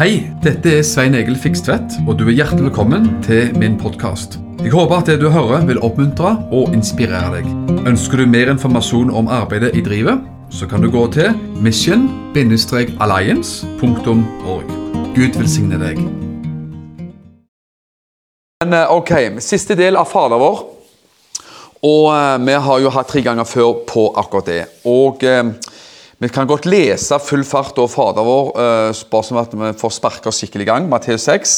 Hei, dette er Svein Egil Fikstvedt, og du er hjertelig velkommen til min podkast. Jeg håper at det du hører vil oppmuntre og inspirere deg. Ønsker du mer informasjon om arbeidet i drivet, så kan du gå til mission-alliance.org. Gud velsigne deg. Men, eh, ok, Siste del av Fader vår. Og eh, Vi har jo hatt tre ganger før på akkurat det. Og eh, Vi kan godt lese full fart og Fader vår, eh, bare sånn at vi får sparke oss skikkelig i gang. Matteus 6,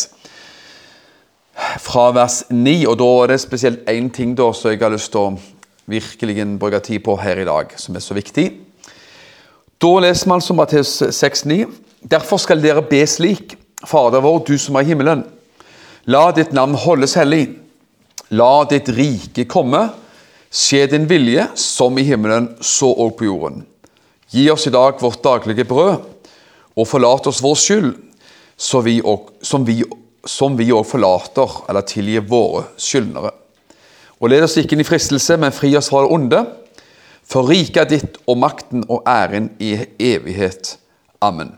fra vers 9. Og Da er det spesielt én ting da, som jeg har lyst til å virkelig bruke tid på her i dag, som er så viktig. Da leser vi altså Matteus 6, 9. Derfor skal dere be slik, Fader vår, du som er i himmelen. La ditt navn holdes hellig. La ditt rike komme. Skje din vilje, som i himmelen, så òg på jorden. Gi oss i dag vårt daglige brød, og forlat oss vår skyld, vi og, som vi òg forlater eller tilgir våre skyldnere. Og led oss ikke inn i fristelse, men fri oss fra det onde. For riket er ditt, og makten og æren i evighet. Amen.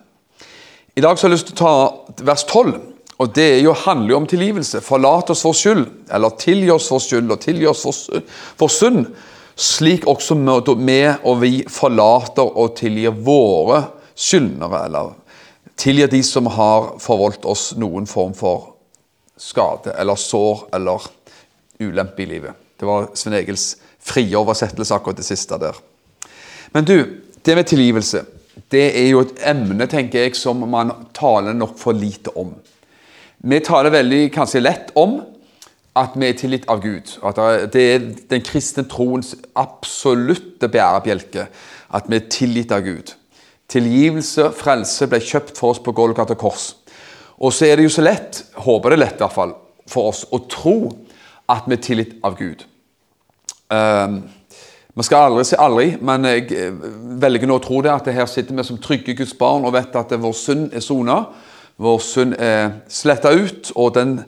I dag så har jeg lyst til å ta vers 12. Og Det jo, handler jo om tilgivelse. Forlat oss vår skyld, eller tilgi oss vår skyld og tilgi oss vår synd, slik også vi og vi forlater og tilgir våre skyldnere, eller tilgir de som har forvoldt oss noen form for skade eller sår eller ulempe i livet. Det var Svein Egils frie oversettelse akkurat det siste der. Men du, det med tilgivelse det er jo et emne tenker jeg, som man taler nok for lite om. Vi taler veldig kanskje lett om at vi er tilgitt av Gud. At Det er den kristne troens absolutte bærebjelke. At vi er tilgitt av Gud. Tilgivelse, frelse, ble kjøpt for oss på Golgata kors. Og så er det jo så lett, håper det er lett i hvert fall, for oss å tro at vi er tilgitt av Gud. Um, man skal aldri si aldri, men jeg eh, velger nå å tro det, at det her sitter vi som trygge Guds barn og vet at vår synd er sona. Vår synd er sletta ut, og den,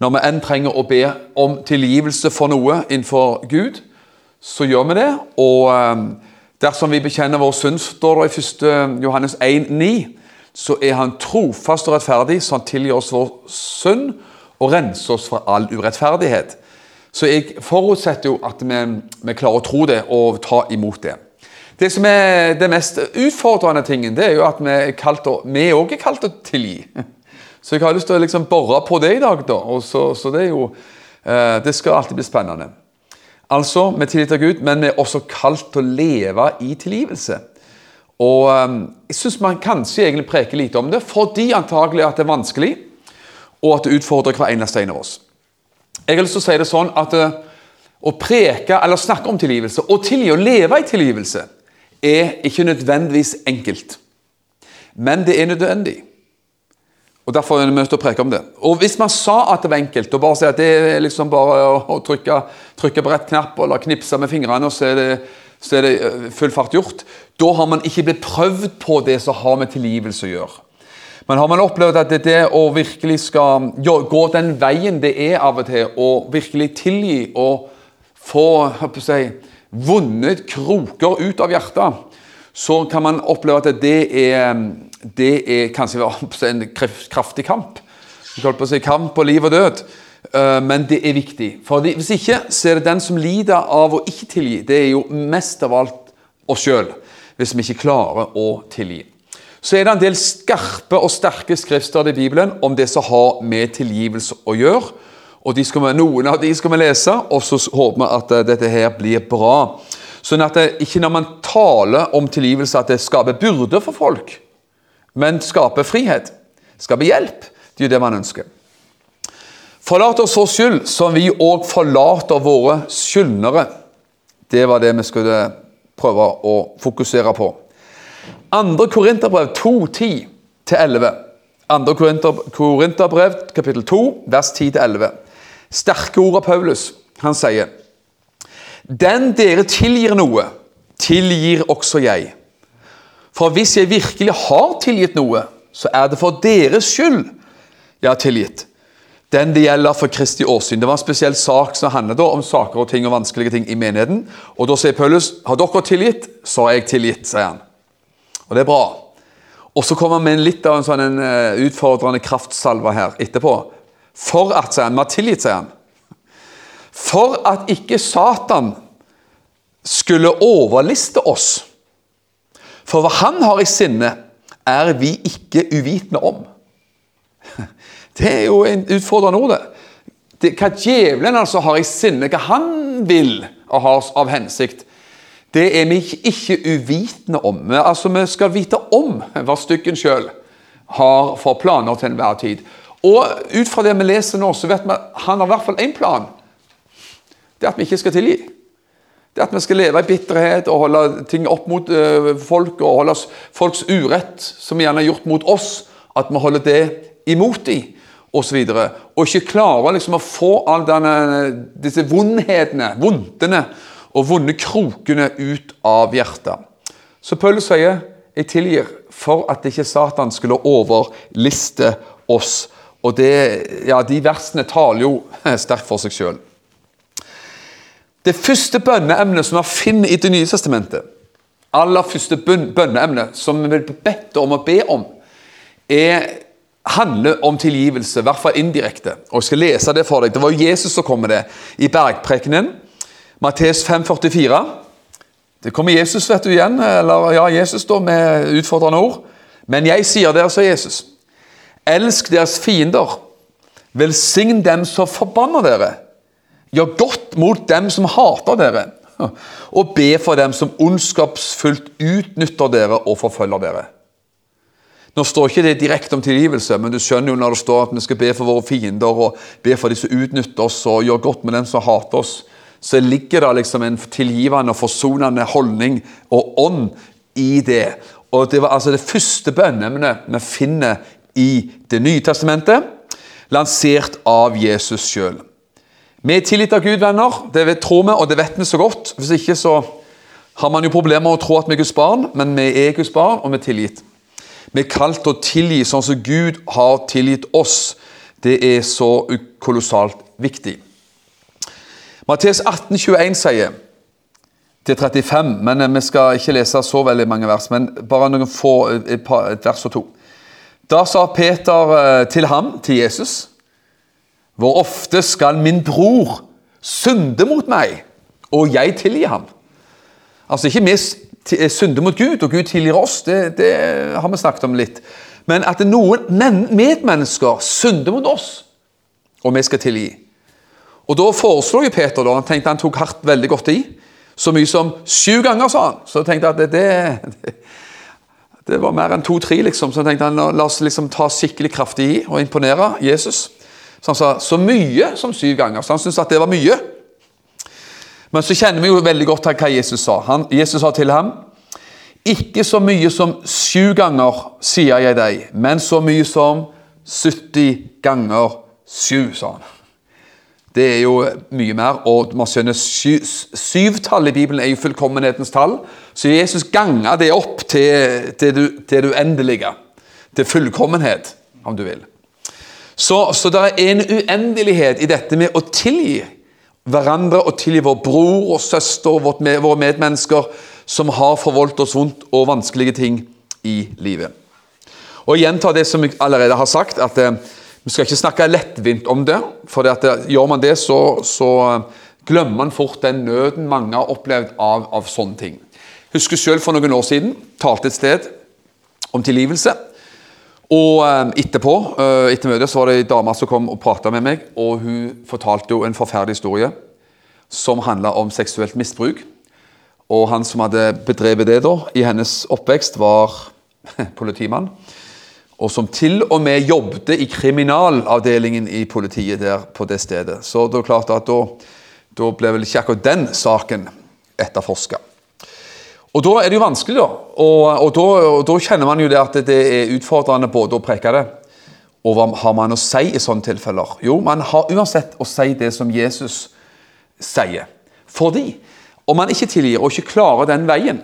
når vi enn trenger å be om tilgivelse for noe innenfor Gud, så gjør vi det. Og um, Dersom vi bekjenner vår synd, står det i 1. Johannes 1,9, så er Han trofast og rettferdig, så Han tilgir oss vår synd og renser oss fra all urettferdighet. Så jeg forutsetter jo at vi, vi klarer å tro det og ta imot det. Det som er det mest utfordrende tingen, det er jo at vi òg er kalt å tilgi. Så jeg har lyst til å liksom bore på det i dag. da, så, så det er jo, eh, det skal alltid bli spennende. Altså, vi tilgir av Gud, men vi er også kalt til å leve i tilgivelse. Og um, Jeg syns man kanskje egentlig preker lite om det, fordi antagelig at det er vanskelig, og at det utfordrer hver eneste en av oss. Jeg har lyst til å si det sånn at uh, å preke eller snakke om tilgivelse, og tilgi å leve i tilgivelse, er ikke nødvendigvis enkelt. Men det er nødvendig. Og Derfor er vi nødt til å preke om det. Og Hvis man sa at det var enkelt, og bare si at det er liksom bare å trykke, trykke på rett knapp eller knipse med fingrene, og så er, det, så er det eh, full fart gjort, da har man ikke blitt prøvd på det som har med tilgivelse å gjøre. Men har man opplevd at det, det å virkelig skal gå den veien det er av og til, og virkelig tilgi og få si, vunnet kroker ut av hjertet, så kan man oppleve at det er det er kanskje en kraftig kamp. Jeg holdt på å si kamp på liv og død. Eh, men det er viktig. For Hvis ikke, så er det den som lider av å ikke tilgi. Det er jo mest av alt oss sjøl, hvis vi ikke klarer å tilgi. Så er det en del skarpe og sterke skrifter i Bibelen om det som har med tilgivelse å gjøre. Og vi, Noen av de skal vi lese, og så håper vi at eh, dette her blir bra. Sånn at det, ikke når man taler om tilgivelse, at det skaper byrder for folk men skape frihet. Skape hjelp. Det er jo det man ønsker. Forlat oss vår skyld, som vi òg forlater våre skyldnere. Det var det vi skulle prøve å fokusere på. 2. Korinterbrev 2.10-11. 2. Korinterbrev kapittel 2, vers 10-11. Sterke ord av Paulus. Han sier Den dere tilgir noe, tilgir også jeg. For hvis jeg virkelig har tilgitt noe, så er det for deres skyld jeg har tilgitt. Den det gjelder for Kristi årsyn. Det var en spesiell sak som handlet om saker og ting og vanskelige ting i menigheten. Og Da sier Paulus har dere tilgitt, så har jeg tilgitt, sier han. Og det er bra. Og så kommer han med litt av en sånn en, eh, utfordrende kraftsalve her etterpå. For at, sier han, vi har tilgitt, sier han. For at ikke Satan skulle overliste oss. For hva han har i sinne, er vi ikke uvitende om. Det er jo en utfordrende ord, det. det hva djevelen altså har i sinne, hva han vil og har av hensikt, det er vi ikke uvitende om. Altså, Vi skal vite om hva stykken sjøl har for planer til enhver tid. Og ut fra det vi leser nå, så vet vi at han har i hvert fall én plan. Det er at vi ikke skal tilgi. Det at vi skal leve i bitterhet og holde ting opp mot uh, folk og holde folks urett, som vi gjerne har gjort mot oss, at vi holder det imot dem. Og, så og ikke klarer liksom å få all disse vondhetene, vondtene og vonde krokene ut av hjertet. Så Paulus sier jeg tilgir for at ikke Satan skulle overliste oss. Og det, ja, De versene taler jo sterkt for seg sjøl. Det første bønneemnet som vi finner i Det nye testamentet, aller første bønneemne som vi blir bedt om å be om, er, handler om tilgivelse, i hvert fall indirekte. Og Jeg skal lese det for deg. Det var Jesus som kom med det i bergprekenen. Mattes 5,44. Det kommer Jesus vet du igjen, eller ja, Jesus da med utfordrende ord. Men jeg sier dere, sa Jesus, elsk deres fiender. Velsign dem som forbanner dere. Gjør godt mot dem som hater dere. Og be for dem som ondskapsfullt utnytter dere og forfølger dere. Nå står ikke det direkte om tilgivelse, men du skjønner jo når det står at vi skal be for våre fiender og be for de som utnytter oss, og gjør godt med dem som hater oss så ligger det liksom en tilgivende og forsonende holdning og ånd i det. Og Det var altså det første bønneemnet vi finner i Det nye testamentet, lansert av Jesus sjøl. Vi er tilgitt av Gud, venner. Det tror vi, og det vet vi så godt. Hvis ikke så har man jo problemer med å tro at vi er Guds barn, men vi er Guds barn, og vi er tilgitt. Vi er kalt å tilgi sånn som Gud har tilgitt oss. Det er så kolossalt viktig. Mattes 18, 21 sier til 35, men vi skal ikke lese så veldig mange vers, men bare noen få, et, et vers og to. Da sa Peter eh, til ham, til Jesus, hvor ofte skal min bror synde mot meg, og jeg tilgi ham? Altså ikke vi synder mot Gud, og Gud tilgir oss, det, det har vi snakket om litt. Men at noen medmennesker synder mot oss, og vi skal tilgi. Og Da foreslo jo Peter da, han tenkte han tok hardt veldig godt i. Så mye som sju ganger, sa han. Så tenkte jeg at det, det, det var mer enn to-tre. liksom. Så tenkte han la oss liksom ta skikkelig kraftig i og imponere Jesus. Så han sa så mye som syv ganger. Så han syntes at det var mye. Men så kjenner vi jo veldig godt hva Jesus sa. Han, Jesus sa til ham ikke så mye som sju ganger, sier jeg deg, men så mye som 70 ganger sju, sa han. Det er jo mye mer. Og man skjønner syv, syvtallet i Bibelen er jo fullkommenhetens tall. Så Jesus ganger det opp til, til, det uendelige. Til fullkommenhet, om du vil. Så, så det er en uendelighet i dette med å tilgi hverandre og tilgi vår bror og søster og våre medmennesker som har forvoldt oss vondt og vanskelige ting i livet. Og gjenta det som jeg allerede har sagt, at eh, vi skal ikke snakke lettvint om det, for det at, gjør man det, så, så, eh, glemmer man fort den nøden mange har opplevd av, av sånne ting. Husker selv for noen år siden talte et sted om tilgivelse. Og eh, etterpå, etter møtet, så var det ei dame som kom og prata med meg. og Hun fortalte jo en forferdelig historie som handla om seksuelt misbruk. Og han som hadde bedrevet det da, i hennes oppvekst, var politimann og som til og med jobbet i kriminalavdelingen i politiet der på det stedet. Så det er klart at da, da ble vel ikke akkurat den saken etterforska. Og da er det jo vanskelig, da. Og, og, da, og da kjenner man jo det at det er utfordrende både å preke det, og hva har man å si i sånne tilfeller? Jo, man har uansett å si det som Jesus sier. Fordi om man ikke tilgir og ikke klarer den veien,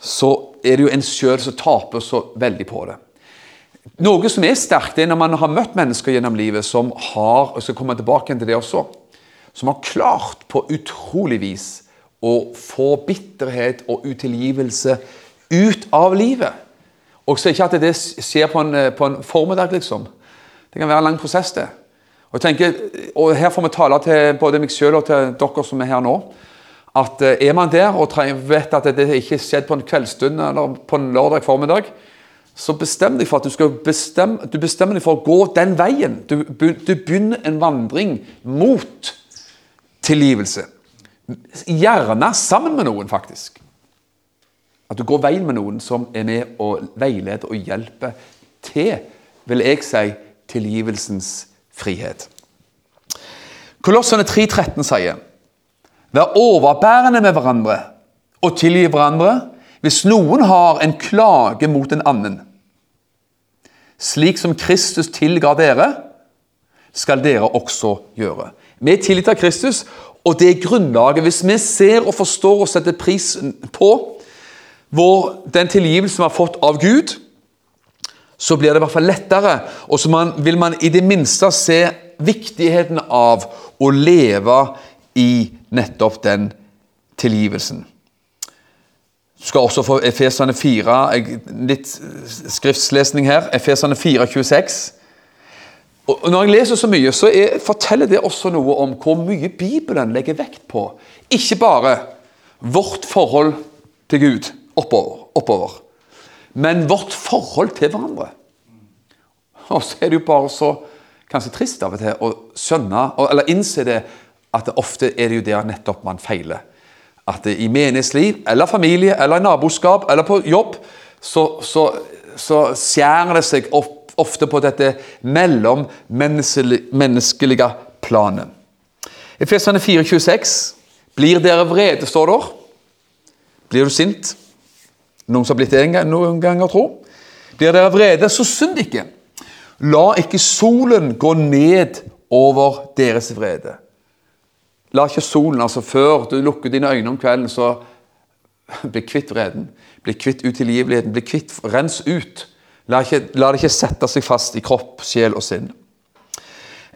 så er det jo en sjøl som taper så veldig på det. Noe som er sterkt, er når man har møtt mennesker gjennom livet som har og skal komme tilbake til det også, som har klart på utrolig vis å få bitterhet og utilgivelse ut av livet. Og så ikke at det skjer på en, på en formiddag, liksom. Det kan være en lang prosess, det. Og, jeg tenker, og Her får vi tale til både meg selv og til dere som er her nå. At eh, er man der og vet at det ikke er skjedd på en kveldsstund eller på en lørdag formiddag, så bestem deg for at du skal bestemme, du bestemmer deg for å gå den veien. Du, du begynner en vandring mot tilgivelse. Gjerne sammen med noen, faktisk. At du går veien med noen som er med og veileder og hjelper til, vil jeg si, tilgivelsens frihet. Kolossene 3,13 sier Vær overbærende med hverandre og tilgi hverandre hvis noen har en klage mot en annen. Slik som Kristus tilga dere, skal dere også gjøre. Vi er Kristus, og det er grunnlaget. Hvis vi ser og forstår og setter pris på hvor den tilgivelsen vi har fått av Gud, så blir det i hvert fall lettere. Og så man, vil man i det minste se viktigheten av å leve i nettopp den tilgivelsen. Du skal også få Efesene 4, litt skriftslesning her. Efesene 4, 26. Og Når jeg leser så mye, så er, forteller det også noe om hvor mye Bibelen legger vekt på. Ikke bare vårt forhold til Gud oppover, oppover men vårt forhold til hverandre. Og så er det jo bare så kanskje trist av og til å skjønne, eller innse det at det ofte er det jo der nettopp man feiler. At i menighetsliv, eller familie, eller i naboskap, eller på jobb, så, så, så skjærer det seg opp, ofte på dette mellommenneskelige planet. Efesene 4,26.: Blir dere vrede, står det. Blir du sint? Noen som har blitt det noen ganger, tro. Blir dere vrede, så synd ikke. La ikke solen gå ned over deres vrede. La ikke solen, altså før du lukker dine øyne om kvelden, så bli kvitt vreden. Bli kvitt utilgiveligheten. Bli kvitt, Rens ut. La, ikke, la, det ikke sette seg fast i kropp, sjel og sinn.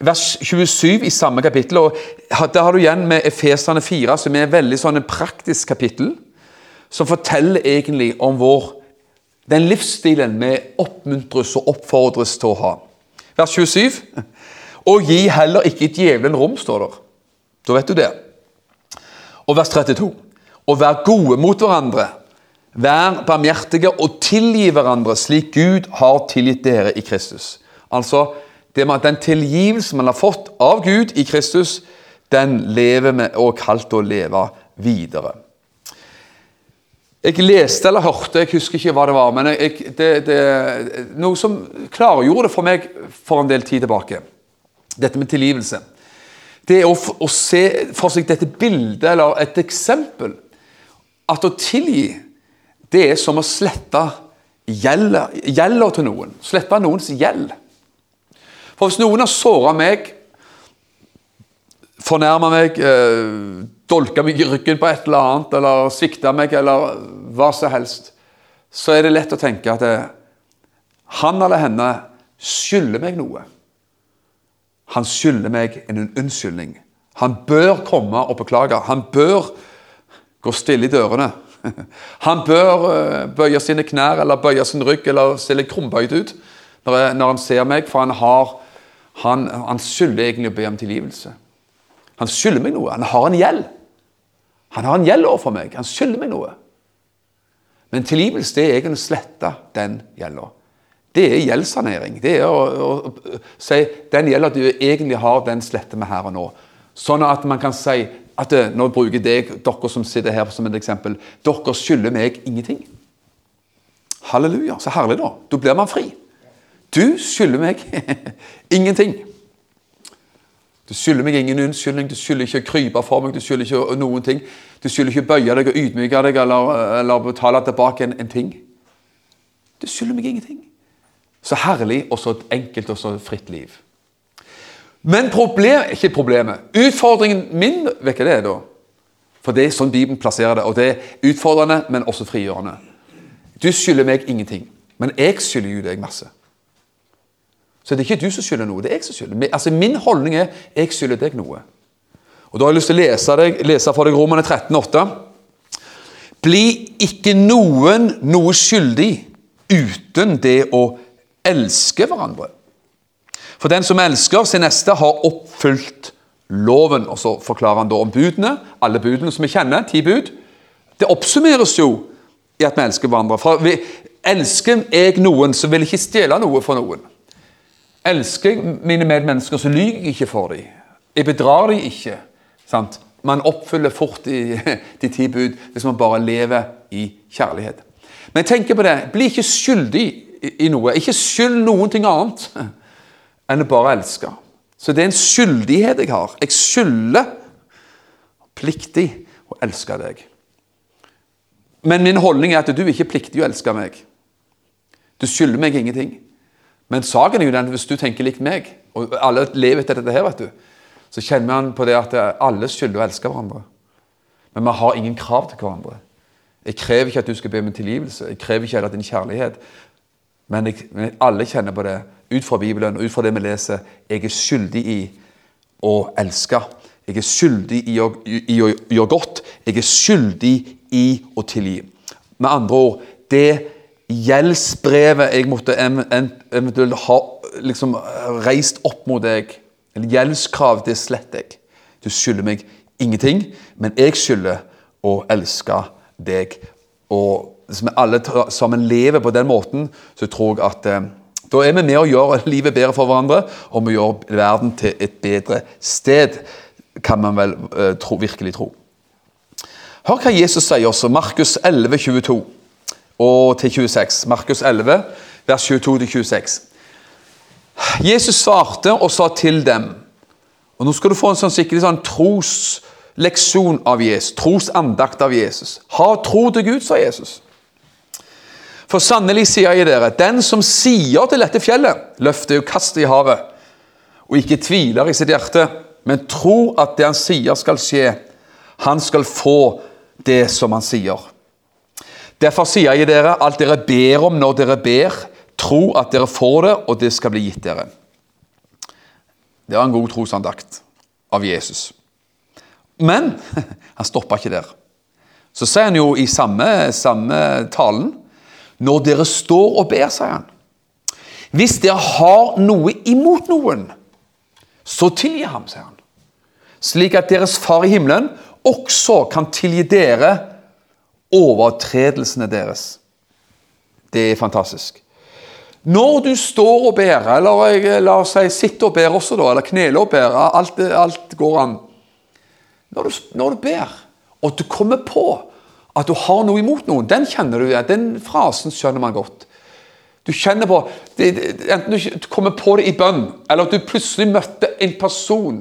Vers 27 i samme kapittel, og der har du igjen med Efesene 4, som er et veldig sånn praktisk kapittel, som forteller egentlig om vår, den livsstilen vi oppmuntres og oppfordres til å ha. Vers 27. Og gi heller ikke djevelen rom, står der. Da vet du det. Og vers 32. Og vær gode mot hverandre. Vær barmhjertige og tilgi hverandre slik Gud har tilgitt dere i Kristus. Altså, det med at Den tilgivelsen man har fått av Gud i Kristus, den lever vi og er kalt å leve videre. Jeg leste eller hørte, jeg husker ikke hva det var, men jeg, det, det, noe som klargjorde det for meg for en del tid tilbake. Dette med tilgivelse det er å, å, se for seg dette bildet eller et eksempel. At å tilgi, det er som å slette gjelda til noen. Slette noens gjeld. For hvis noen har såra meg, fornærma meg, eh, dolka meg i ryggen på et eller annet, eller svikta meg, eller hva som helst, så er det lett å tenke at det, han eller henne skylder meg noe. Han skylder meg en unnskyldning. Han bør komme og beklage. Han bør gå stille i dørene. Han bør eh, bøye sine knær eller bøye sin rygg eller se litt krumbøyd ut når, han ser meg, for han, har, han, han skylder egentlig å be om tilgivelse. Han skylder meg noe. Han har en gjeld. Han har en gjeld overfor meg. Han skylder meg noe. Men tilgivelse det er egentlig å slette den gjelda det er gjeldssanering. Det er å, å, å si den gjelder du egentlig har den sletter vi her og nå. Sånn at man kan si at det, Nå bruker jeg dere som sitter her som et eksempel. Dere skylder meg ingenting. Halleluja. Så herlig, da. Da blir man fri. Du skylder meg ingenting. Du skylder meg ingen unnskyldning, du skylder ikke å krype for meg, du skylder ikke noen ting. Du skylder ikke å bøye deg og ydmyke deg eller, eller betale tilbake en, en ting. Du skylder meg ingenting. Så herlig og så enkelt og så fritt liv. Men problem, ikke problemet. Utfordringen min ikke det da. For det er sånn Bibelen plasserer det. Og det er utfordrende, men også frigjørende. Du skylder meg ingenting, men jeg skylder jo deg masse. Så det er ikke du som skylder noe, det er jeg som skylder. Altså Min holdning er jeg skylder deg noe. Og Da har jeg lyst til å lese, deg, lese for deg Romane 13,8. Bli ikke noen noe skyldig uten det å elske hverandre. For den som elsker sin neste, har oppfylt loven. Og så forklarer han da om budene. Alle budene som vi kjenner, ti bud. Det oppsummeres jo i at vi elsker hverandre. For vi, elsker jeg noen, så vil jeg ikke stjele noe for noen. Elsker jeg mine medmennesker, så lyver jeg ikke for dem. Jeg bedrar dem ikke. Sant? Man oppfyller fort de, de ti bud hvis man bare lever i kjærlighet. Men tenker på det, bli ikke skyldig i noe. Ikke skyld noen ting annet enn å bare elske. Så det er en skyldighet jeg har. Jeg skylder pliktig å elske deg. Men min holdning er at du ikke er pliktig å elske meg. Du skylder meg ingenting. Men saken er jo den hvis du tenker likt meg, og alle lever etter dette her, vet du, så kjenner man på det at alle skylder å elske hverandre. Men vi har ingen krav til hverandre. Jeg krever ikke at du skal be om tilgivelse. Jeg krever ikke heller din kjærlighet. Men, jeg, men alle kjenner på det ut fra Bibelen og ut fra det vi leser. Jeg er skyldig i å elske. Jeg er skyldig i å, i å gjøre godt. Jeg er skyldig i å tilgi. Med andre ord det gjeldsbrevet jeg måtte eventuelt ha liksom, reist opp mot deg, eller gjeldskrav, det sletter jeg. Du skylder meg ingenting, men jeg skylder å elske deg. Og hvis vi alle sammen lever på den måten, så tror jeg at eh, da er vi med å gjøre livet bedre for hverandre, og vi gjør verden til et bedre sted, kan man vel uh, tro, virkelig tro. Hør hva Jesus sier også, Markus 11, 22 og til 26. Markus 11, vers 22 til 26. Jesus svarte og sa til dem og Nå skal du få en sånn skikkelig sånn trosleksjon av Jesus, trosandakt av Jesus. Ha tro til Gud, sa Jesus. For sannelig sier jeg dere, den som sier til dette fjellet, løft det og kast i havet, og ikke tviler i sitt hjerte, men tror at det han sier skal skje, han skal få det som han sier. Derfor sier jeg dere, alt dere ber om når dere ber, tro at dere får det, og det skal bli gitt dere. Det var en god trosandakt av Jesus. Men han stoppa ikke der. Så sier han jo i samme, samme talen når dere står og ber, sier han. Hvis dere har noe imot noen, så tilgi ham, sier han. Slik at deres far i himmelen også kan tilgi dere overtredelsene deres. Det er fantastisk. Når du står og ber, eller la oss si sitter og ber også, da, eller kneler og ber, alt, alt går an. Når du, når du ber, og du kommer på at du har noe imot noen, den kjenner du, den frasen skjønner man godt. Du kjenner på, Enten du kommer på det i bønn, eller at du plutselig møtte en person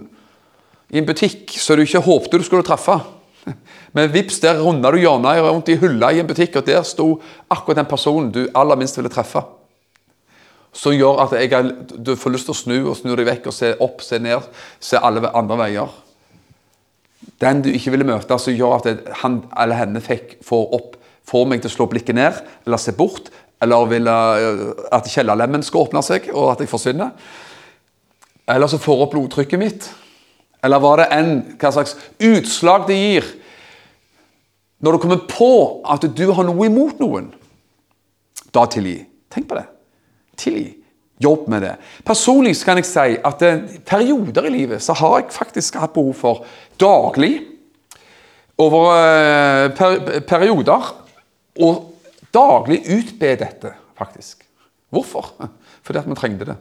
i en butikk som du ikke håpte du skulle treffe. Men vips, der runda du hjørnet rundt i hylla i en butikk, og der sto akkurat den personen du aller minst ville treffe. Som gjør at jeg, du får lyst til å snu og snu deg vekk og se opp, se ned, se alle andre veier den du ikke ville møte, som gjør at han eller henne fikk, får, opp, får meg til å slå blikket ned eller se bort, eller vil eh, at kjellerlemmen skal åpne seg, og at jeg forsvinner. Eller så får opp blodtrykket mitt. Eller hva det enn, hva slags utslag det gir. Når du kommer på at du har noe imot noen, da tilgi. Tenk på det. Tilgi. Jobb med det. Personlig kan jeg si at eh, perioder i livet så har jeg faktisk hatt behov for daglig over eh, per, perioder å daglig utbe dette, faktisk. Hvorfor? Fordi at vi trengte det.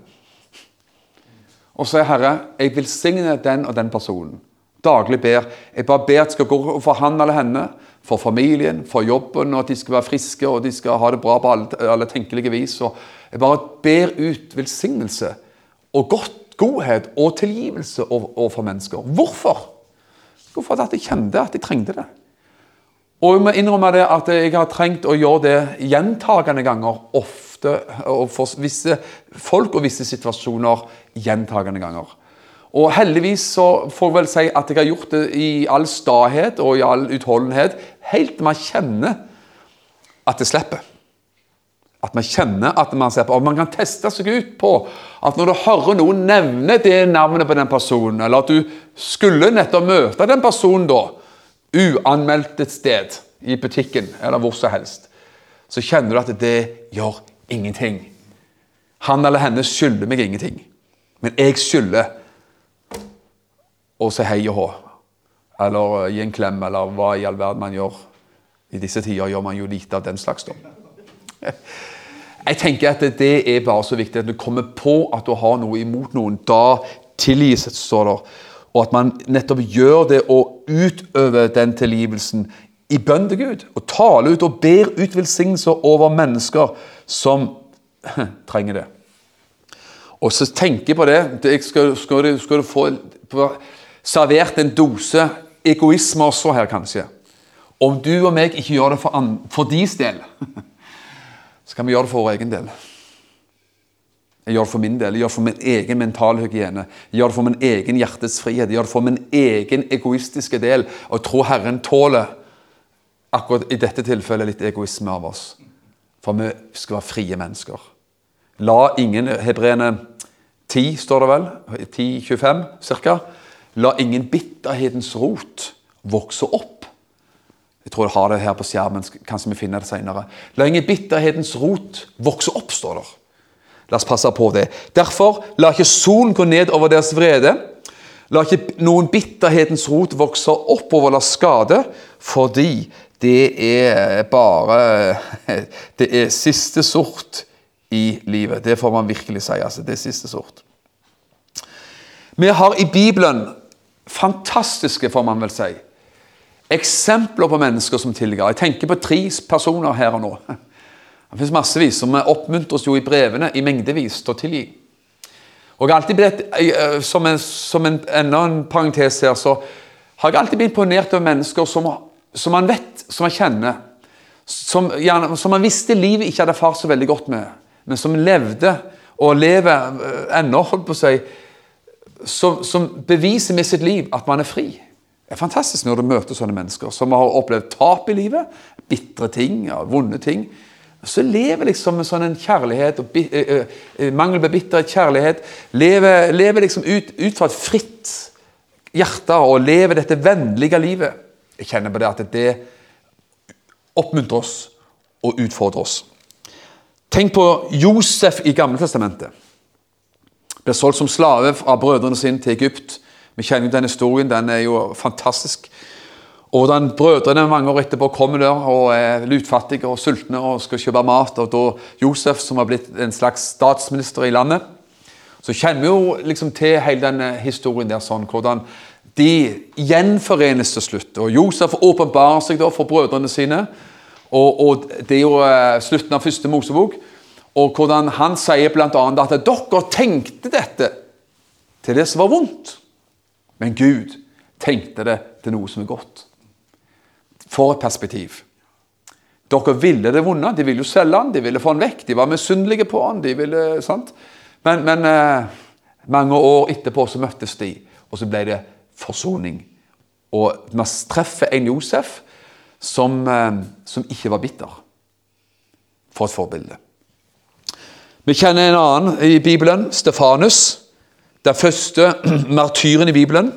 Og så er Herre, jeg velsigner den og den personen. Daglig ber. Jeg bare ber at det skal gå for han eller henne, for familien, for jobben, og at de skal være friske og de skal ha det bra på alle, alle tenkelige vis. Og jeg bare ber ut velsignelse og godt, godhet og tilgivelse overfor mennesker. Hvorfor? Hvorfor at jeg kjente at jeg trengte det. Og jeg må innrømme det at jeg har trengt å gjøre det gjentagende ganger ofte. Og for visse folk og visse situasjoner gjentagende ganger. Og heldigvis så får jeg vel si at jeg har gjort det i all stahet og i all utholdenhet, helt til man kjenner at det slipper. At man kjenner at man slipper. og man kan teste seg ut på at når du hører noen nevne det navnet på den personen, eller at du skulle nettopp møte den personen da, uanmeldt et sted, i butikken eller hvor som helst, så kjenner du at det gjør ingenting. Han eller henne skylder meg ingenting. Men jeg skylder å si hei og hå. Eller eh, gi en klem, eller hva i all verden man gjør. I disse tider gjør man jo lite av den slags. da. Jeg tenker at det er bare så viktig at du kommer på at du har noe imot noen. Da tilgis, står det. Og at man nettopp gjør det og utøver den tilgivelsen i bønn til Gud. Og taler ut og ber ut velsignelser over mennesker som trenger det. Og så tenker jeg på det skal, skal, skal du få servert en dose egoisme også her, kanskje. Om du og meg ikke gjør det for, for deres del, så kan vi gjøre det for vår egen del. Jeg gjør det for min del, jeg gjør det for min egen mentale hygiene. Jeg gjør det for min egen hjertets frihet. Jeg gjør det for min egen egoistiske del. Og jeg tror Herren tåler akkurat i dette tilfellet litt egoisme av oss. For vi skal være frie mennesker. La ingen Hebreerne 10, står det vel, 10-25 ca. La ingen bitterhetens rot vokse opp. Jeg tror jeg har det her på skjermen. Kanskje vi finner det senere. La ingen bitterhetens rot vokse opp, står det. La oss passe på det. Derfor, la ikke solen gå ned over deres vrede. La ikke noen bitterhetens rot vokse opp over la skade, fordi det er bare Det er siste sort i livet. Det får man virkelig si. altså. Det er siste sort. Vi har i Bibelen fantastiske, får man vel si, eksempler på mennesker som tilga. Jeg tenker på tre personer her og nå. Det finnes massevis, som oppmuntres jo i brevene i mengdevis til å tilgi. Og jeg alltid blitt, eh, Som en, som en, enda en parentes her, så har jeg alltid blitt imponert over mennesker som, som man vet, som man kjenner, som, gjerne, som man visste livet ikke hadde fart så veldig godt med, men som levde og lever eh, ennå, holdt på å si, som, som, beviser med sitt liv at man er fri. Det er fantastisk når du møter sånne mennesker som har opplevd tap i livet, bitre ting, ja, vonde ting. Så lever liksom med sånn en kjærlighet og uh, uh, mangel på bitterhet, kjærlighet. Lever, lever liksom ut, ut, fra et fritt hjerte og lever dette vennlige livet. Jeg kjenner på det at det oppmuntrer oss og utfordrer oss. Tenk på Josef i Gamle Testamentet blir solgt som slave av brødrene sine til Egypt. Vi kjenner jo den historien, den er jo fantastisk. Og hvordan brødrene mange år etterpå kommer der og er lutfattige og sultne og skal kjøpe mat. Og da Josef, som har blitt en slags statsminister i landet, så kjenner vi jo liksom til hele denne historien der, sånn, hvordan de gjenforenes til slutt. Og Josef åpenbarer seg da for brødrene sine. Og, og det er jo uh, slutten av første Mosebok. Og hvordan han sier bl.a. at dere tenkte dette til det som var vondt. Men Gud tenkte det til noe som er godt. For et perspektiv. Dere ville det vonde. De ville jo selge han, de ville få han vekk. De var misunnelige på han. de ville, sant? Men, men eh, mange år etterpå så møttes de, og så ble det forsoning. Og man treffer en Josef som, eh, som ikke var bitter. For et forbilde. Vi kjenner en annen i Bibelen, Stefanus. Den første martyren i Bibelen.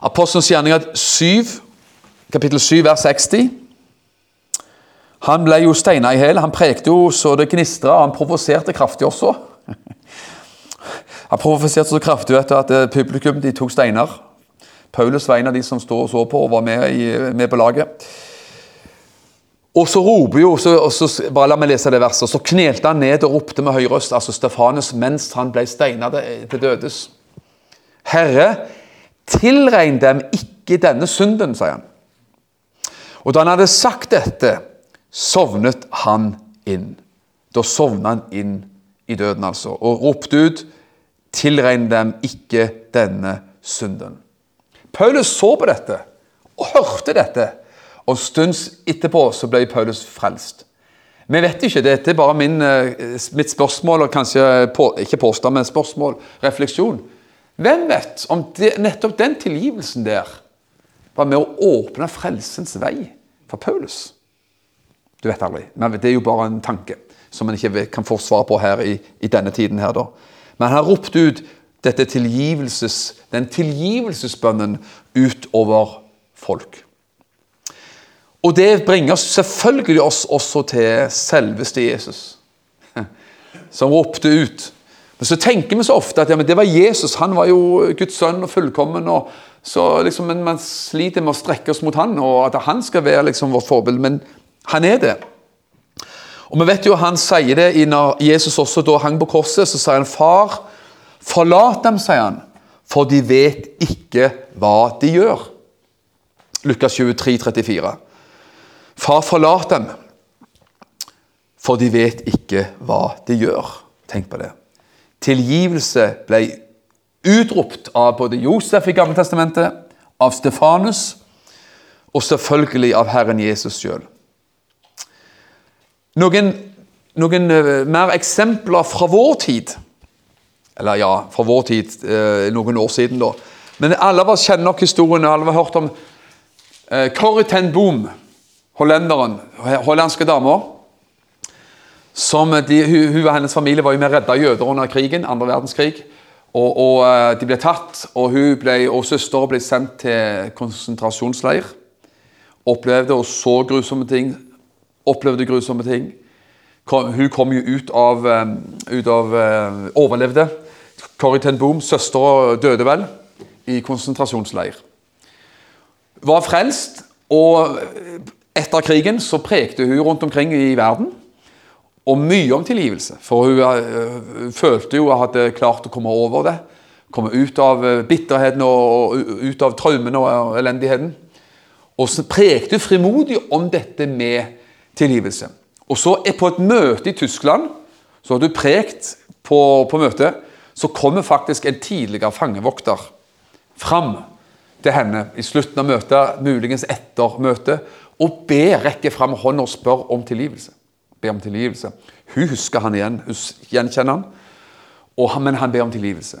Apostelens gjerninger 7, kapittel 7, vers 60. Han ble jo steina i hæl. Han prekte jo så det gnistra, og han provoserte kraftig også. Han provoserte så kraftig vet du, at eh, publikum de tok steiner. Paulus var en av de som stod og så på og var med, i, med på laget. Og så roper jo, så, så, bare la meg lese det verset, så knelte han ned og ropte med høy røst, altså Stefanus, mens han ble steina til dødes. Herre, tilregn dem ikke denne synden, sier han. Og da han hadde sagt dette, sovnet han inn. Da sovna han inn i døden, altså, og ropte ut, tilregn dem ikke denne synden. Paulus så på dette og hørte dette. Og stund etterpå så ble Paulus frelst. Vi vet ikke, dette er bare min, eh, mitt spørsmål, og kanskje på, ikke påstand, men spørsmål, refleksjon. Hvem vet om det, nettopp den tilgivelsen der var med å åpne frelsens vei for Paulus? Du vet aldri. Men det er jo bare en tanke som man ikke kan få svar på her i, i denne tiden. her da. Men han har ropt ut dette tilgivelses, den tilgivelsesbønnen utover folk. Og det bringer selvfølgelig oss også til selveste Jesus. som ropte ut. Men så tenker vi så ofte at ja, det var Jesus. Han var jo Guds sønn og fullkommen. og så liksom, men Man sliter med å strekke oss mot han, og at han skal være liksom vårt forbilde. Men han er det. Og vi vet jo Han sier det når Jesus også da hang på korset. Så sier han, 'Far, forlat dem', sier han, 'for de vet ikke hva de gjør'. Lukas 23, 34. Far, forlat dem, for de vet ikke hva de gjør. Tenk på det. Tilgivelse ble utropt av både Josef i Gamle Testamentet, av Stefanus og selvfølgelig av Herren Jesus sjøl. Noen, noen uh, mer eksempler fra vår tid. Eller ja, fra vår tid, uh, noen år siden, da. Men alle av oss kjenner nok historien. Alle har hørt om Corrie ten Boom, hollenderen. Hollandske. De, hun, hun, og hennes familie var jo med å redde jøder under krigen, andre verdenskrig. Og, og De ble tatt, og hun ble, og søsteren ble sendt til konsentrasjonsleir. Opplevde og så grusomme ting opplevde grusomme ting. Kom, hun kom jo ut av, um, ut av uh, Overlevde. Corrie ten Boom, søstera døde vel i konsentrasjonsleir. Var frelst, og etter krigen så prekte hun rundt omkring i verden. Og mye om tilgivelse, for hun uh, følte jo at hun hadde klart å komme over det. Komme ut av uh, bitterheten og, ut av traumene og elendigheten. Og så prekte hun frimodig om dette med tilgivelse. Og så er På et møte i Tyskland så har du prekt på, på møtet, så kommer faktisk en tidligere fangevokter fram til henne i slutten av møtet, muligens etter møtet, og ber, rekker fram hånda og spør om tilgivelse. Be om tilgivelse. Hun husker han igjen, hun gjenkjenner han, og, men han ber om tilgivelse.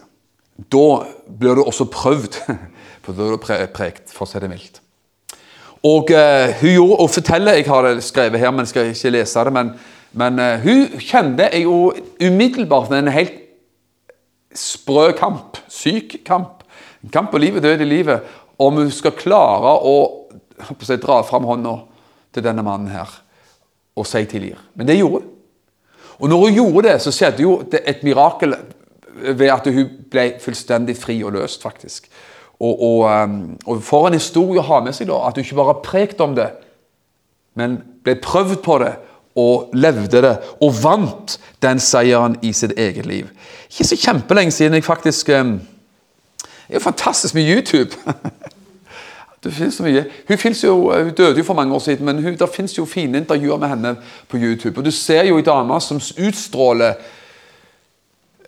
Da blir det også prøvd, for da er det prekt, for å si det mildt. Og uh, hun gjorde, og forteller, Jeg har det skrevet her, men skal ikke lese det. Men, men uh, hun kjente jo umiddelbart en helt sprø kamp. Syk kamp. En kamp på livet og død i livet. Om hun skal klare å, si, dra fram hånda til denne mannen her og si tilgir. Men det gjorde hun. Og når hun gjorde det, så skjedde jo et mirakel ved at hun ble fullstendig fri og løst, faktisk. Og, og, um, og, For en historie å ha med seg, da, at hun ikke bare prekte om det, men ble prøvd på det og levde det, og vant den seieren i sitt eget liv. Ikke så kjempelenge siden jeg faktisk um, Det er jo fantastisk med YouTube. det finnes så mye. Hun, jo, hun, døde jo for mange år siden, men hun, det finnes jo fine intervjuer med henne på YouTube. Og Du ser jo ei dame som utstråler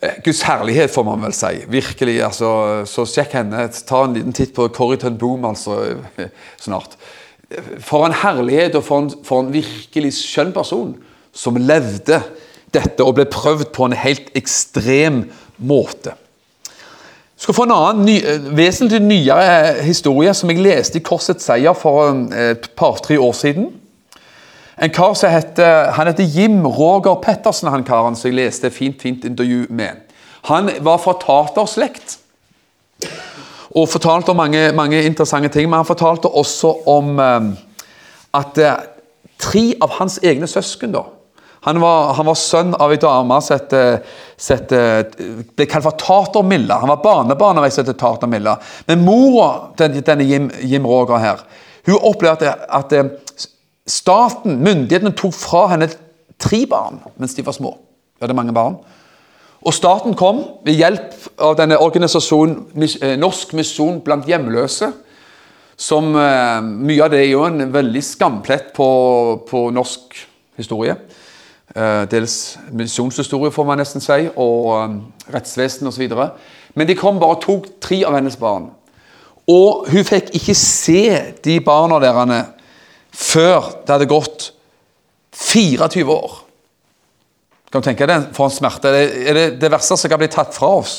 Eh, Guds herlighet, får man vel si. Virkelig. altså, Så sjekk henne. Ta en liten titt på Corriton Boom altså, eh, snart. For en herlighet og for en, for en virkelig skjønn person som levde dette og ble prøvd på en helt ekstrem måte. Jeg skal få en annen ny, eh, vesentlig nyere historie som jeg leste i Korsets seier for et par-tre år siden. En kar som heter, han heter Jim Roger Pettersen, han karen som jeg leste et fint, fint intervju med. Han var fra taterslekt og fortalte om mange, mange, interessante ting. Men han fortalte også om at tre av hans egne søsken da, han var, han var, sønn av ei dame som ble kalt for Tatermilla. Han var barnebarn av ei som het Tatermilla. Men mora til denne Jim, Jim Roger her, hun opplevde at, at Staten, myndighetene, tok fra henne tre barn mens de var små. Hun hadde mange barn. Og staten kom ved hjelp av denne organisasjonen eh, Norsk misjon blant hjemløse. Som eh, Mye av det er jo en veldig skamplett på, på norsk historie. Eh, dels misjonshistorie, får man nesten si, og rettsvesen osv. Men de kom bare og tok tre av hennes barn. Og hun fikk ikke se de barna deres før det hadde gått 24 år. Kan du tenke deg for en smerte? Er det, det verste som kan bli tatt fra oss,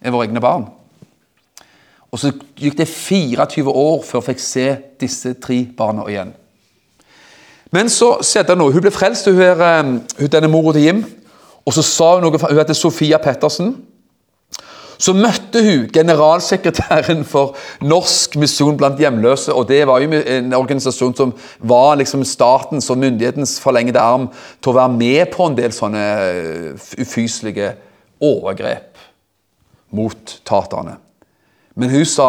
er våre egne barn. Og så gikk det 24 år før hun fikk se disse tre barna igjen. Men så det noe. Hun ble frelst, hun er, eh, hun, denne mora til Jim. Og så sa hun noe, hun heter Sofia Pettersen. Så møtte hun generalsekretæren for Norsk misjon blant hjemløse. og Det var jo en organisasjon som var liksom statens og myndighetens forlengede arm til å være med på en del sånne eh, ufyselige overgrep mot taterne. Men hun sa,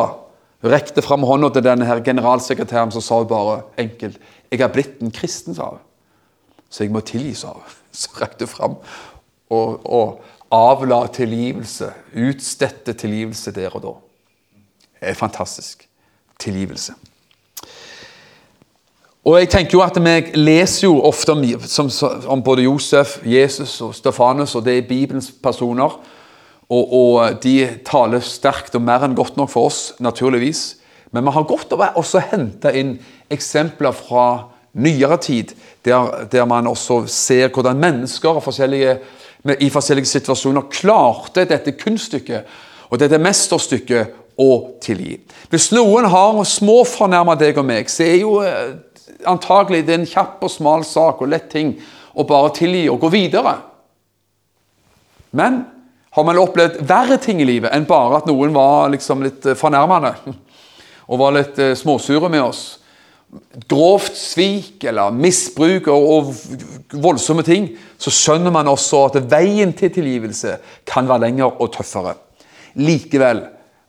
hun rekte fram hånda til denne her generalsekretæren, så sa hun bare enkelt 'Jeg er blitt en kristen', sa hun. Så jeg må tilgi, sa hun. Så rekte hun fram og, og avla tilgivelse, utstedte tilgivelse der og da. Det er fantastisk. Tilgivelse. Og jeg tenker jo at Vi leser jo ofte om, om både Josef, Jesus og Stefanus, og det er Bibelens personer. Og, og, De taler sterkt og mer enn godt nok for oss, naturligvis. Men vi har godt av å hente inn eksempler fra nyere tid, der, der man også ser hvordan mennesker forskjellige, i forskjellige situasjoner klarte dette kunststykket og dette mesterstykket å tilgi. Hvis noen har små fornærma deg og meg, så er jo eh, antagelig det en kjapp og smal sak og lett ting å bare tilgi og gå videre. Men har man opplevd verre ting i livet enn bare at noen var liksom litt eh, fornærmende og var litt eh, småsure med oss, grovt svik eller misbruk og, og, voldsomme ting, så skjønner man også at veien til tilgivelse kan være lengre og tøffere. Likevel,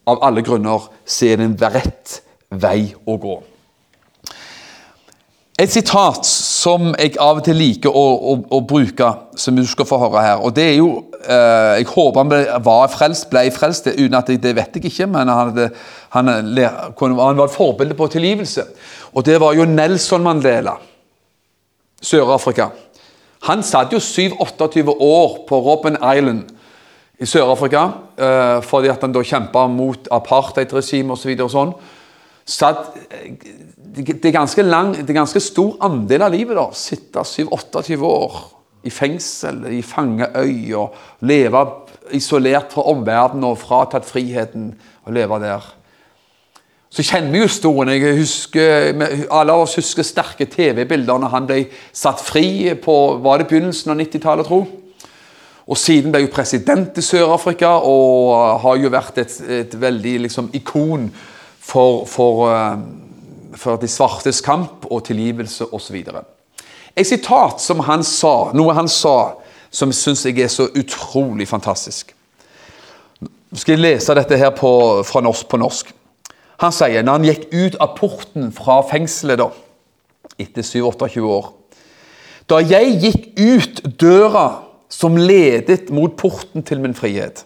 av alle grunner, så er det en rett vei å gå. Et sitat som jeg av og til liker å, å, å bruke, som du skal få høre her. og det er jo, eh, Jeg håper han ble, var frelst, ble frelst, uten at jeg, det vet jeg ikke. Men han, hadde, han, han var et forbilde på tilgivelse. Og det var jo Nelson Mandela, Sør-Afrika. Han satt jo 7-28 år på Robben Island i Sør-Afrika eh, fordi at han da kjempa mot apartheidregimet osv. Så sånn. Satt, eh, det, er ganske lang, det er ganske stor andel av livet. da, Sitte 7-28 år i fengsel, i fangeøy, og leve isolert fra omverdenen og fratatt friheten og leve der. Så kjenner vi jo historien. Jeg husker, Alle av oss husker sterke TV-bilder når han ble satt fri på var det begynnelsen av 90-tallet, tro. Og siden ble jo president i Sør-Afrika og har jo vært et, et veldig liksom, ikon for, for, uh, for, de svartes kamp og tilgivelse osv. Et sitat som han sa, noe han sa som syns jeg er så utrolig fantastisk. Nå skal jeg lese dette her på, fra norsk på norsk. Han sier når han gikk ut av porten fra fengselet da, etter 7-28 år Da jeg gikk ut døra som ledet mot porten til min frihet,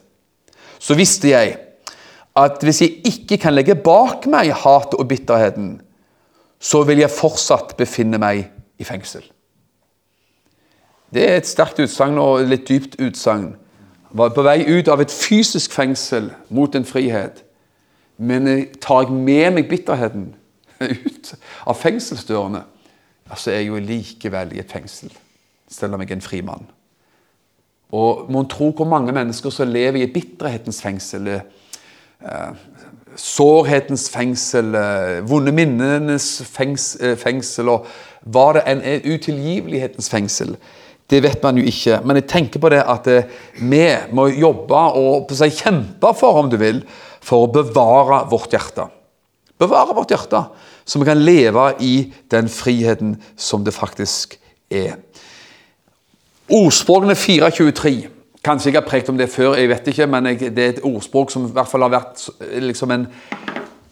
så visste jeg at hvis jeg ikke kan legge bak meg hatet og bitterheten, så vil jeg fortsatt befinne meg i fengsel. Det er et sterkt utsagn og litt dypt utsagn. Var på vei ut av et fysisk fengsel mot en frihet. Men tar jeg med meg bitterheten ut av fengselsdørene, så er jeg jo likevel i et fengsel, selv om jeg er en fri mann. Og Mon tro hvor mange mennesker som lever i bitterhetens fengsel, eh, sårhetens fengsel, eh, vonde minnenes fengsel, eh, og hva det er, utilgivelighetens fengsel. Det vet man jo ikke. Men jeg tenker på det at eh, vi må jobbe og kjempe for, om du vil, for å bevare vårt hjerte. Bevare vårt hjerte, så vi kan leve i den friheten som det faktisk er. Ordspråkene 423. Kanskje jeg har prekt om det før, jeg vet ikke, men jeg, det er et ordspråk som i hvert fall har vært liksom en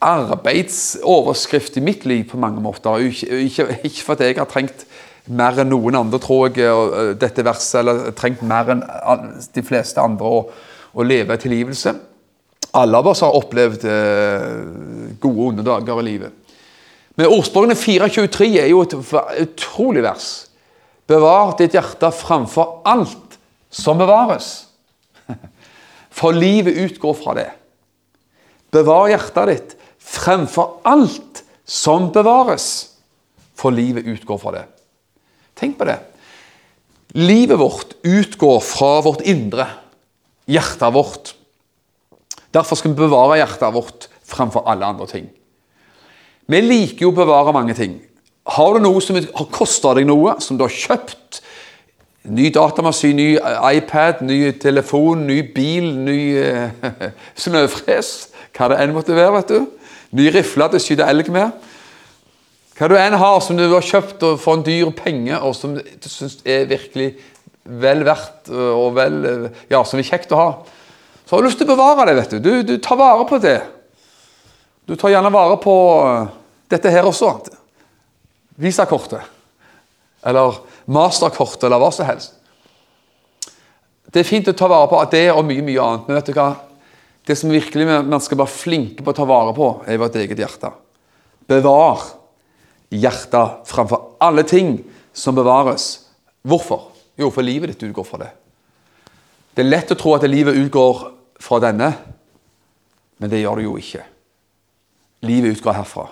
arbeidsoverskrift i mitt liv på mange måter. Ikke, ikke, ikke fordi jeg har trengt mer enn noen andre, tror jeg, dette verset, eller trengt mer enn de fleste andre å, å leve tilgivelse. Alle av oss har opplevd eh, gode onde dager i livet. Men ordspråkene 4.23 er jo et utrolig vers. Bevar ditt hjerte framfor alt som bevares. For livet utgår fra det. Bevar hjertet ditt fremfor alt som bevares. For livet utgår fra det. Tenk på det. Livet vårt utgår fra vårt indre. Hjertet vårt. Derfor skal vi bevare hjertet vårt fremfor alle andre ting. Vi liker jo å bevare mange ting. Har du noe som har kosta deg noe, som du har kjøpt Ny datamaskin, ny iPad, ny telefon, ny bil, ny eh, snøfres. Hva det enn måtte være. vet du. Ny rifle til å skyte elg med. Hva du enn har som du har kjøpt for en dyr penge, og som du syns er virkelig vel verdt og vel, ja, som er kjekt å ha, så har du lyst til å bevare det. vet du. Du, du tar vare på det. Du tar gjerne vare på dette her også. Visakortet. Eller masterkortet, eller hva som helst. Det er fint å ta vare på at det og mye mye annet, men vet du hva? det som virkelig man skal være flinke på å ta vare på, er vårt eget hjerte. Bevar hjertet framfor alle ting som bevares. Hvorfor? Jo, for livet ditt utgår fra det. Det er lett å tro at livet utgår fra denne, men det gjør det jo ikke. Livet utgår herfra.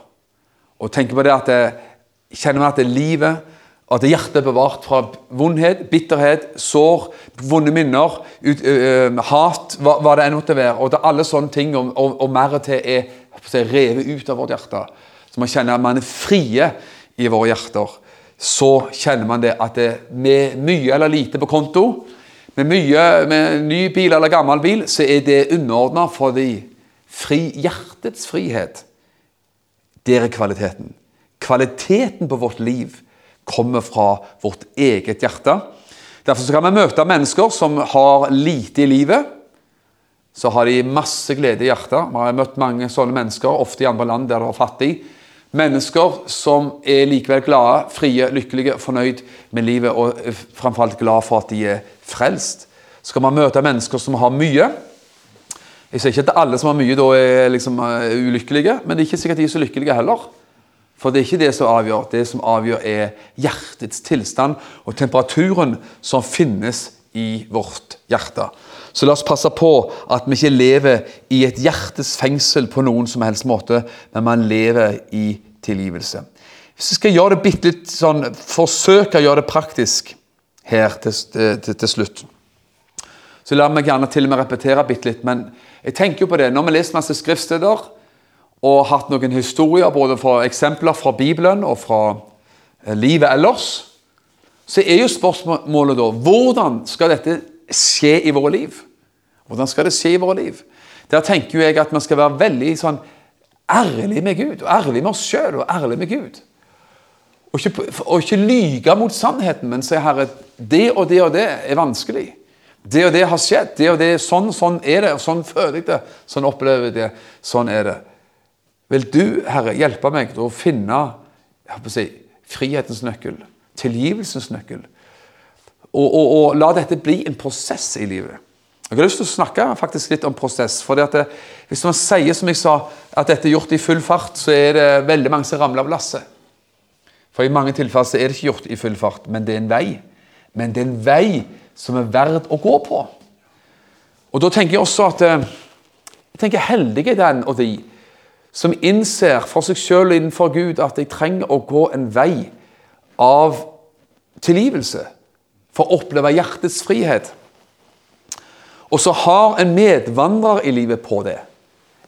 Og tenk på det at jeg kjenner meg at det livet at hjertet er bevart fra vondhet, bitterhet, sår, vonde minner, ut, uh, hat, hva, hva, det enn måtte være. Og er alle sånne ting og, og, og mer til er revet ut av vårt hjerte. Så man kjenner at man er frie i våre hjerter. Så kjenner man det at det med mye eller lite på konto, med mye med ny bil eller gammel bil, så er det underordna fordi fri, hjertets frihet, det er kvaliteten. Kvaliteten på vårt liv kommer fra vårt eget hjerte. Derfor kan vi møte mennesker som har lite i livet. Så har de masse glede i hjertet. Vi har møtt mange sånne mennesker, ofte i andre land der det er fattig. Mennesker som er likevel glade, frie, lykkelige, fornøyd med livet og framfor alt glad for at de er frelst. Så kan man møte mennesker som har mye. Jeg sier ikke at alle som har mye, da er liksom eh, ulykkelige, men det er ikke sikkert de er så lykkelige heller. For det er ikke det som avgjør. Det som avgjør, er hjertets tilstand og temperaturen som finnes i vårt hjerte. Så la oss passe på at vi ikke lever i et hjertes fengsel på noen som helst måte, men man lever i tilgivelse. Hvis vi skal gjøre det litt sånn, forsøke å gjøre det praktisk her til, til, til slutt, så la meg gjerne til og med repetere bitte litt. Men jeg tenker jo på det, når vi leser masse skriftsteder, og hatt noen historier, både fra eksempler fra Bibelen og fra eh, livet ellers, så er jo spørsmålet da hvordan skal dette skje i våre liv? Hvordan skal det skje i våre liv? Der tenker jeg at man skal være veldig sånn ærlig med Gud, og ærlig med oss sjøl og ærlig med Gud. Og ikke, og ikke lyge mot sannheten, men si herre, det og det og det er vanskelig. Det og det har skjedd. det og det, Sånn sånn er det, og sånn føler jeg det. Sånn opplever jeg det. Sånn er det. Vil du, Herre, hjelpe meg til å finne si, frihetens nøkkel, tilgivelsens nøkkel, og, og, og, la dette bli en prosess i livet? Jeg har lyst til å snakke faktisk litt om prosess. for det, Hvis man sier som jeg sa, at dette er gjort i full fart, så er det veldig mange som ramler av lasset. For i mange tilfeller så er det ikke gjort i full fart, men det er en vei. Men det er en vei som er verd å gå på. Og da tenker jeg også at eh, jeg tenker heldige den og de som innser for seg sjøl innenfor Gud at jeg trenger å gå en vei av tilgivelse for å oppleve hjertets frihet. Og så har en medvandrer i livet på det.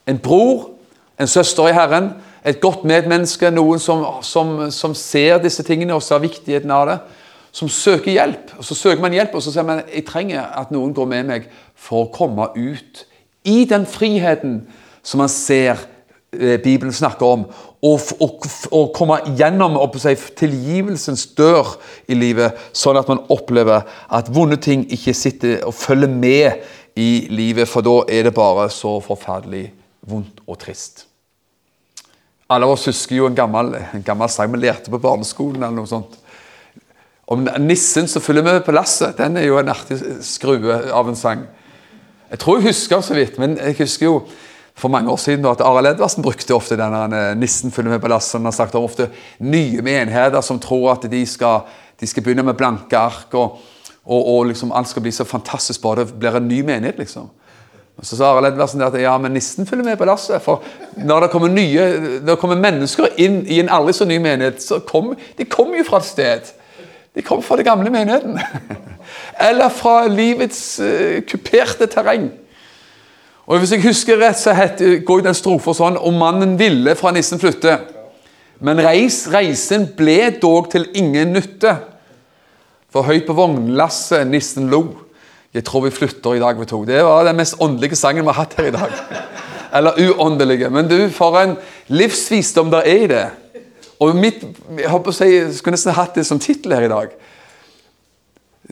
En bror, en søster i Herren, et godt medmenneske, noen som, som, som ser disse tingene og ser viktigheten av det. Som søker hjelp. Og Så søker man hjelp, og så sier man jeg trenger at noen går med meg for å komme ut i den friheten som man ser Bibelen snakker om. Å komme gjennom seg, tilgivelsens dør i livet, sånn at man opplever at vonde ting ikke sitter og følger med i livet, for da er det bare så forferdelig vondt og trist. Alle oss husker jo en gammel, en gammel sang vi lærte på barneskolen. eller noe sånt. Om nissen som følger med på lasset. Den er jo en artig skrue av en sang. Jeg tror jeg husker så vidt, men jeg husker jo for mange år siden at Arild Edvardsen brukte ofte denne nissen full med ballast. Han har sagt om ofte nye menigheter som tror at de skal, de skal begynne med blanke ark, og, og, og liksom alt skal bli så fantastisk bra. Det blir en ny menighet, liksom. Og Så sa Arild Edvardsen at ja, men nissen følger med på lasset. For når det kommer, nye, når det kommer mennesker inn i en aldri så ny menighet, så kommer de kommer jo fra et sted. De kommer fra den gamle menigheten. Eller fra livets uh, kuperte terreng. Og Hvis jeg husker rett, så het, går den strofa sånn Og mannen ville fra nissen flytte. Men reis, reisen ble dog til ingen nytte. For høyt på vognlasset, nissen lo. Jeg tror vi flytter i dag, vi to. Det var den mest åndelige sangen vi har hatt her i dag. Eller uåndelige. Men du, for en livsvisdom der er i det. Og mitt, jeg håper jeg skulle nesten hatt det som tittel her i dag.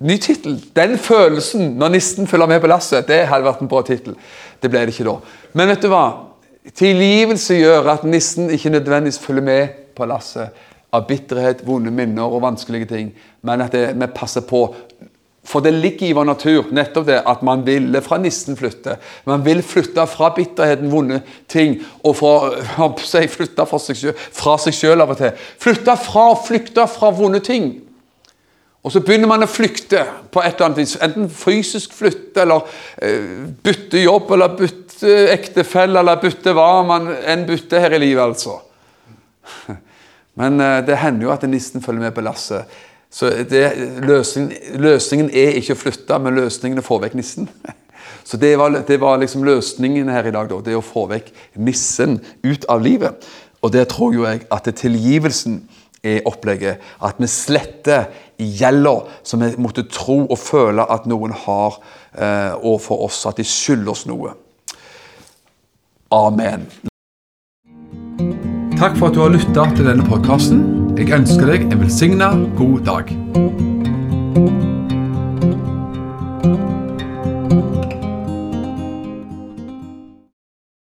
Ny tittel. Den følelsen når nissen følger med på lasset, det hadde vært en bra tittel. Det ble det ikke da. Men vet du hva? Tilgivelse gjør at nissen ikke nødvendigvis følger med på lasset av bitterhet, vonde minner og vanskelige ting, men at vi passer på. For det ligger i vår natur nettopp det at man vil fra nissen flytte. Man vil flytte fra bitterheten, vonde ting, og fra, flytte fra seg, selv, fra seg selv av og til. Flytte fra, flykte fra vonde ting. Og så begynner man å flykte på et eller annet vis. Enten fysisk flytte, eller eh, bytte jobb, eller bytte ektefelle, eller bytte hva man enn bytter her i livet, altså. Men eh, det hender jo at nissen følger med på lasset. Så det, løsningen, løsningen, er ikke å flytte, men løsningen er å få vekk nissen. Så det var, det var liksom løsningen her i dag, da, det å få vekk nissen ut av livet. Og det tror jo jeg at tilgivelsen er opplegget. At vi sletter gjelda som vi måtte tro og føle at noen har eh, overfor oss. At de skylder oss noe. Amen. Takk for at du har lytta til denne podkasten. Jeg ønsker deg en velsigna god dag.